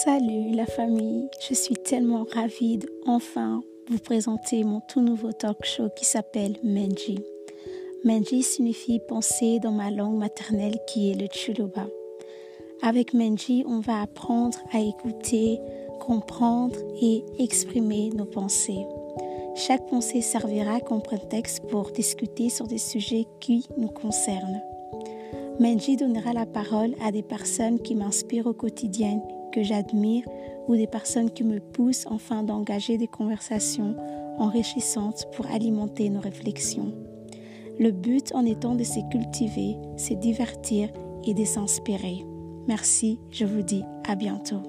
Salut la famille, je suis tellement ravie de enfin vous présenter mon tout nouveau talk show qui s'appelle Menji. Menji signifie penser dans ma langue maternelle qui est le Chuluba. Avec Menji, on va apprendre à écouter, comprendre et exprimer nos pensées. Chaque pensée servira comme prétexte pour discuter sur des sujets qui nous concernent. Menji donnera la parole à des personnes qui m'inspirent au quotidien que j'admire ou des personnes qui me poussent enfin d'engager des conversations enrichissantes pour alimenter nos réflexions. Le but en étant de se cultiver, se divertir et de s'inspirer. Merci, je vous dis à bientôt.